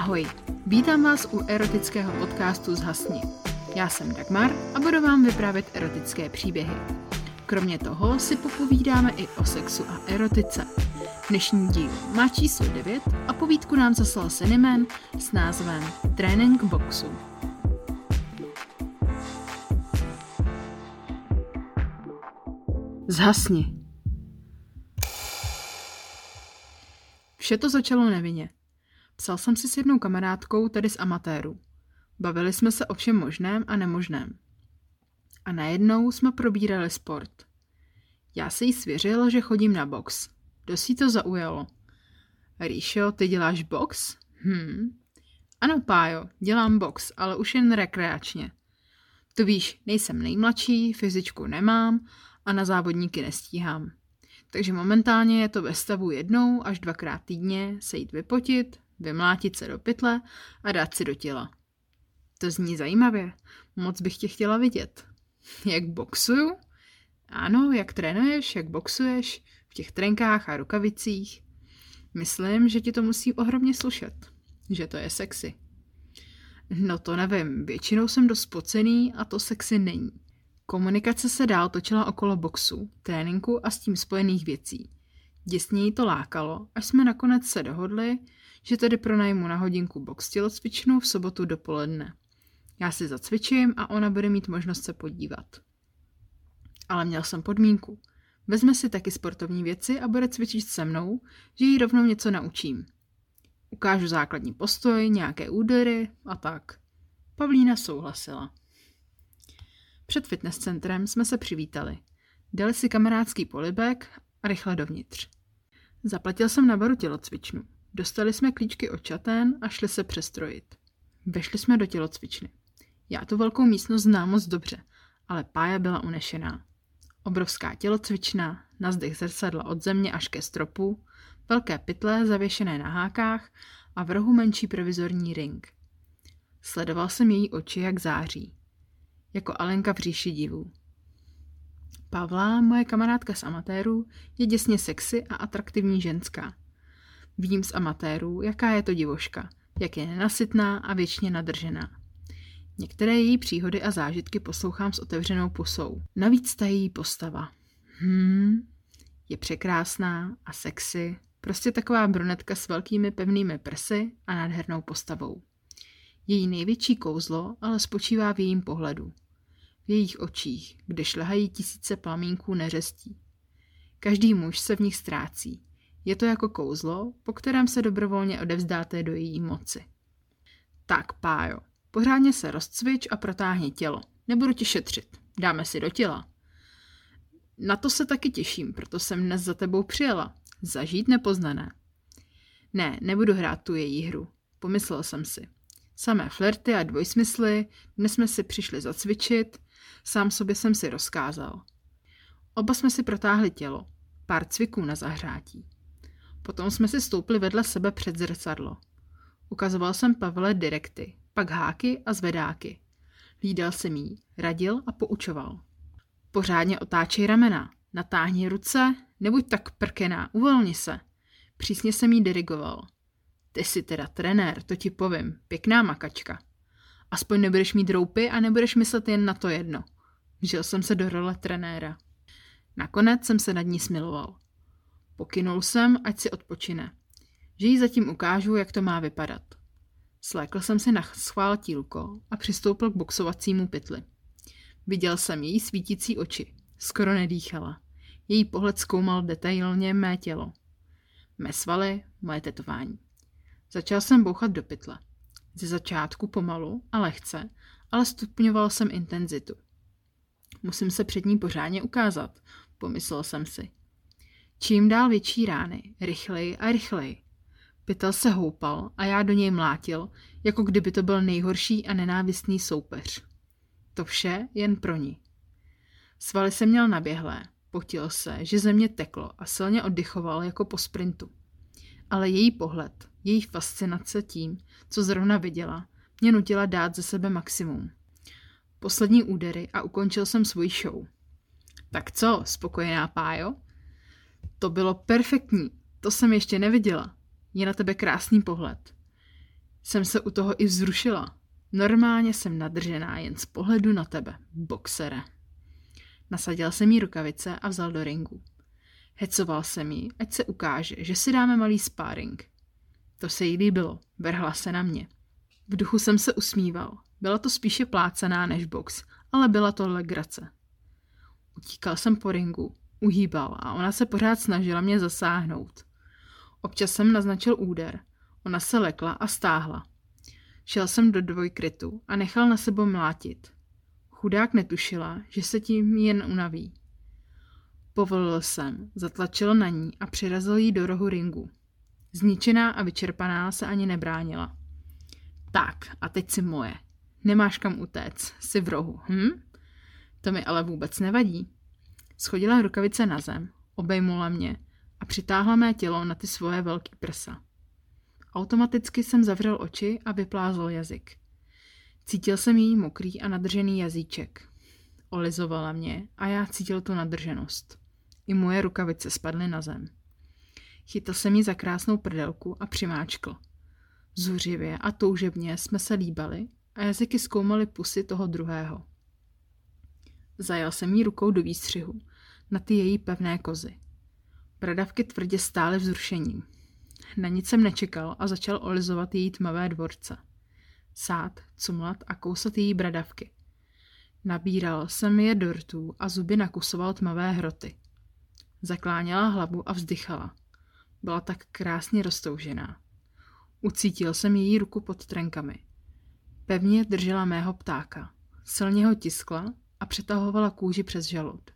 Ahoj, vítám vás u erotického podcastu Zhasni. Já jsem Dagmar a budu vám vyprávět erotické příběhy. Kromě toho si popovídáme i o sexu a erotice. Dnešní díl má číslo 9 a povídku nám zaslal Cinnamon s názvem Trénink boxu. Zhasni. Vše to začalo nevinně. Psal jsem si s jednou kamarádkou, tedy z amatérů. Bavili jsme se o všem možném a nemožném. A najednou jsme probírali sport. Já se jí svěřil, že chodím na box. Dost jí to zaujalo. Ríšo, ty děláš box? Hm. Ano, Pájo, dělám box, ale už jen rekreačně. To víš, nejsem nejmladší, fyzičku nemám a na závodníky nestíhám. Takže momentálně je to ve stavu jednou až dvakrát týdně se jít vypotit, vymlátit se do pytle a dát si do těla. To zní zajímavě. Moc bych tě chtěla vidět. Jak boxuju? Ano, jak trénuješ, jak boxuješ, v těch trenkách a rukavicích. Myslím, že ti to musí ohromně slušet. Že to je sexy. No to nevím, většinou jsem dost spocený a to sexy není. Komunikace se dál točila okolo boxu, tréninku a s tím spojených věcí. Děsně jí to lákalo, až jsme nakonec se dohodli, že tedy pronajmu na hodinku box tělocvičnu v sobotu dopoledne. Já si zacvičím a ona bude mít možnost se podívat. Ale měl jsem podmínku. Vezme si taky sportovní věci a bude cvičit se mnou, že jí rovnou něco naučím. Ukážu základní postoj, nějaké údery a tak. Pavlína souhlasila. Před fitness centrem jsme se přivítali. Dali si kamarádský polibek a rychle dovnitř. Zaplatil jsem na baru tělocvičnu. Dostali jsme klíčky od čatén a šli se přestrojit. Vešli jsme do tělocvičny. Já tu velkou místnost znám moc dobře, ale pája byla unešená. Obrovská tělocvična, na zdech zrcadla od země až ke stropu, velké pytle zavěšené na hákách a v rohu menší provizorní ring. Sledoval jsem její oči, jak září. Jako Alenka v říši divů. Pavla, moje kamarádka z amatérů, je děsně sexy a atraktivní ženská. Vím z amatérů, jaká je to divoška, jak je nenasytná a věčně nadržená. Některé její příhody a zážitky poslouchám s otevřenou pusou. Navíc ta její postava. Hmm, je překrásná a sexy, prostě taková brunetka s velkými pevnými prsy a nádhernou postavou. Její největší kouzlo ale spočívá v jejím pohledu. V jejich očích, kde šlehají tisíce plamínků neřestí. Každý muž se v nich ztrácí. Je to jako kouzlo, po kterém se dobrovolně odevzdáte do její moci. Tak, pájo, pořádně se rozcvič a protáhni tělo. Nebudu ti šetřit. Dáme si do těla. Na to se taky těším, proto jsem dnes za tebou přijela. Zažít nepoznané. Ne, nebudu hrát tu její hru. Pomyslel jsem si. Samé flirty a dvojsmysly, dnes jsme si přišli zacvičit, sám sobě jsem si rozkázal. Oba jsme si protáhli tělo, pár cviků na zahřátí. Potom jsme si stoupli vedle sebe před zrcadlo. Ukazoval jsem Pavle direkty, pak háky a zvedáky. Lídal jsem jí, radil a poučoval. Pořádně otáčej ramena, natáhni ruce, nebuď tak prkená, uvolni se. Přísně jsem jí dirigoval. Ty jsi teda trenér, to ti povím, pěkná makačka. Aspoň nebudeš mít roupy a nebudeš myslet jen na to jedno. Žil jsem se do role trenéra. Nakonec jsem se nad ní smiloval. Pokynul jsem, ať si odpočine. Že jí zatím ukážu, jak to má vypadat. Slékl jsem si na schvál tílko a přistoupil k boxovacímu pytli. Viděl jsem její svítící oči. Skoro nedýchala. Její pohled zkoumal detailně mé tělo. Mé svaly, moje tetování. Začal jsem bouchat do pytle. Ze začátku pomalu a lehce, ale stupňoval jsem intenzitu. Musím se před ní pořádně ukázat, pomyslel jsem si. Čím dál větší rány, rychleji a rychleji. Pytel se houpal a já do něj mlátil, jako kdyby to byl nejhorší a nenávistný soupeř. To vše jen pro ní. Svaly se měl naběhlé, potil se, že země teklo a silně oddychoval jako po sprintu. Ale její pohled, její fascinace tím, co zrovna viděla, mě nutila dát ze sebe maximum. Poslední údery a ukončil jsem svůj show. Tak co, spokojená pájo? To bylo perfektní, to jsem ještě neviděla. Je na tebe krásný pohled. jsem se u toho i vzrušila. Normálně jsem nadržená jen z pohledu na tebe, boxere. Nasadil jsem jí rukavice a vzal do ringu. Hecoval jsem jí, ať se ukáže, že si dáme malý sparring. To se jí líbilo, vrhla se na mě. V duchu jsem se usmíval. Byla to spíše plácená než box, ale byla to legrace. Utíkal jsem po ringu, uhýbal a ona se pořád snažila mě zasáhnout. Občas jsem naznačil úder. Ona se lekla a stáhla. Šel jsem do dvojkrytu a nechal na sebe mlátit. Chudák netušila, že se tím jen unaví. Povolil jsem, zatlačil na ní a přirazil jí do rohu ringu. Zničená a vyčerpaná se ani nebránila. Tak, a teď si moje. Nemáš kam utéct, jsi v rohu, hm? To mi ale vůbec nevadí. Schodila rukavice na zem, obejmula mě a přitáhla mé tělo na ty svoje velký prsa. Automaticky jsem zavřel oči a vyplázl jazyk. Cítil jsem její mokrý a nadržený jazyček. Olizovala mě a já cítil tu nadrženost. I moje rukavice spadly na zem. Chytl jsem ji za krásnou prdelku a přimáčkl. Zuřivě a toužebně jsme se líbali a jazyky zkoumaly pusy toho druhého. Zajal jsem jí rukou do výstřihu, na ty její pevné kozy. Bradavky tvrdě stály vzrušením. Na nic jsem nečekal a začal olizovat její tmavé dvorce. Sát, cumlat a kousat její bradavky. Nabíral jsem je do rtů a zuby nakusoval tmavé hroty. Zakláněla hlavu a vzdychala. Byla tak krásně roztoužená. Ucítil jsem její ruku pod trenkami. Pevně držela mého ptáka. Silně ho tiskla a přetahovala kůži přes žalud.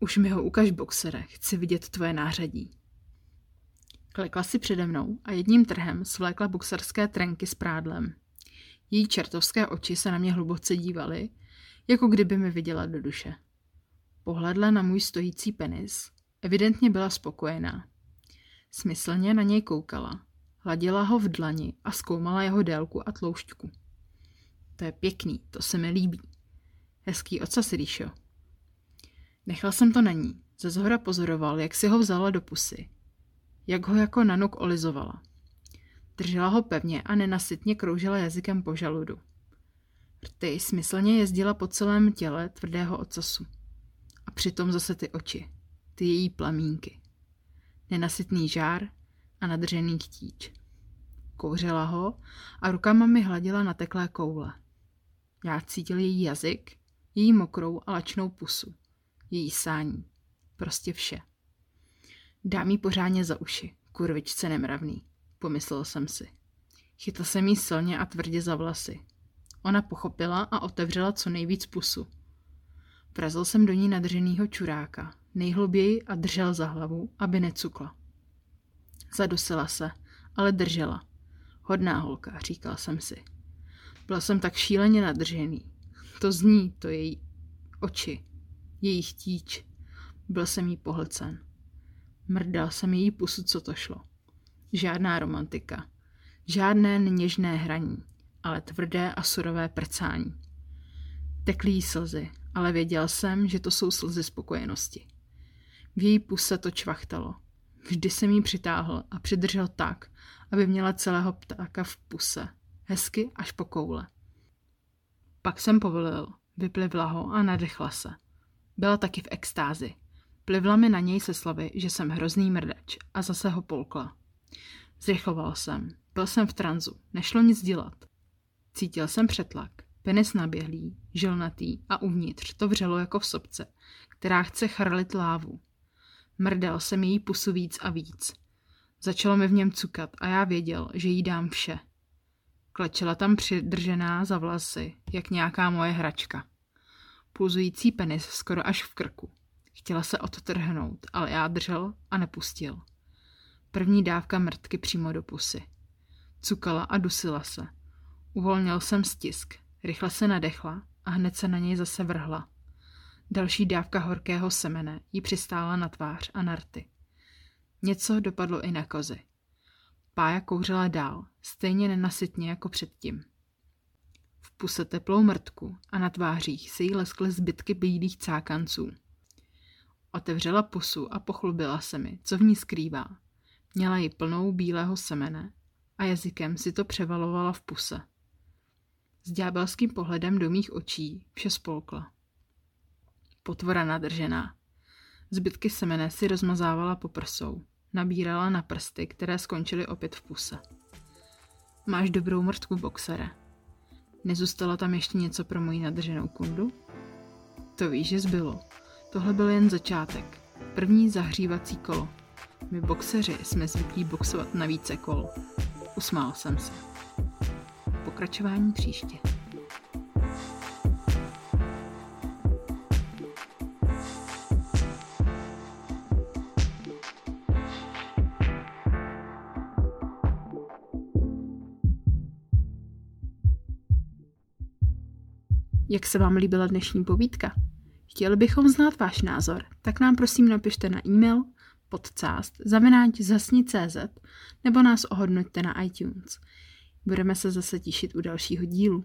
Už mi ho ukaž, boxere, chci vidět tvoje nářadí. Klekla si přede mnou a jedním trhem svlékla boxerské trenky s prádlem. Její čertovské oči se na mě hluboce dívaly, jako kdyby mi viděla do duše. Pohledla na můj stojící penis. Evidentně byla spokojená. Smyslně na něj koukala. Hladila ho v dlani a zkoumala jeho délku a tloušťku. To je pěkný, to se mi líbí. Hezký ocas, Ríšo. Nechal jsem to na ní. Ze zhora pozoroval, jak si ho vzala do pusy. Jak ho jako nanuk olizovala. Držela ho pevně a nenasytně kroužila jazykem po žaludu. Rty smyslně jezdila po celém těle tvrdého ocasu. A přitom zase ty oči, ty její plamínky. Nenasytný žár a nadržený chtíč. Kouřila ho a rukama mi hladila na teklé koule. Já cítil její jazyk, její mokrou a lačnou pusu, její sání. Prostě vše. Dám jí pořádně za uši, kurvičce nemravný, pomyslel jsem si. Chytl jsem jí silně a tvrdě za vlasy. Ona pochopila a otevřela co nejvíc pusu. Vrazil jsem do ní nadrženýho čuráka, nejhluběji a držel za hlavu, aby necukla. Zadusila se, ale držela. Hodná holka, říkal jsem si. Byl jsem tak šíleně nadržený. To zní, to její oči, její chtíč. Byl jsem jí pohlcen. Mrdal jsem její pusu, co to šlo. Žádná romantika. Žádné něžné hraní, ale tvrdé a surové prcání. Tekly jí slzy, ale věděl jsem, že to jsou slzy spokojenosti. V její puse to čvachtalo. Vždy jsem jí přitáhl a přidržel tak, aby měla celého ptáka v puse. Hezky až po koule. Pak jsem povolil, vyplivla ho a nadechla se. Byla taky v extázi. Plivla mi na něj se slavy, že jsem hrozný mrdač a zase ho polkla. Zrychloval jsem. Byl jsem v tranzu. Nešlo nic dělat. Cítil jsem přetlak. Penis naběhlý, žilnatý a uvnitř to vřelo jako v sobce, která chce chrlit lávu. Mrdal jsem její pusu víc a víc. Začalo mi v něm cukat a já věděl, že jí dám vše. Klečela tam přidržená za vlasy, jak nějaká moje hračka. Pulzující penis skoro až v krku. Chtěla se odtrhnout, ale já držel a nepustil. První dávka mrtky přímo do pusy. Cukala a dusila se. Uvolnil jsem stisk, rychle se nadechla a hned se na něj zase vrhla. Další dávka horkého semene jí přistála na tvář a na rty. Něco dopadlo i na kozy. Pája kouřila dál, stejně nenasytně jako předtím. V puse teplou mrtku a na tvářích se jí leskly zbytky bílých cákanců. Otevřela pusu a pochlubila se mi, co v ní skrývá. Měla ji plnou bílého semene a jazykem si to převalovala v puse. S ďábelským pohledem do mých očí vše spolkla. Potvora nadržená. Zbytky semene si rozmazávala po prsou. Nabírala na prsty, které skončily opět v puse. Máš dobrou mrtku, boxere. Nezůstalo tam ještě něco pro moji nadrženou kundu? To víš, že zbylo. Tohle byl jen začátek. První zahřívací kolo. My boxeři jsme zvyklí boxovat na více kol. Usmál jsem se. Pokračování příště. Jak se vám líbila dnešní povídka? Chtěli bychom znát váš názor, tak nám prosím napište na e-mail podcast zavináč zasni.cz nebo nás ohodnoťte na iTunes. Budeme se zase těšit u dalšího dílu.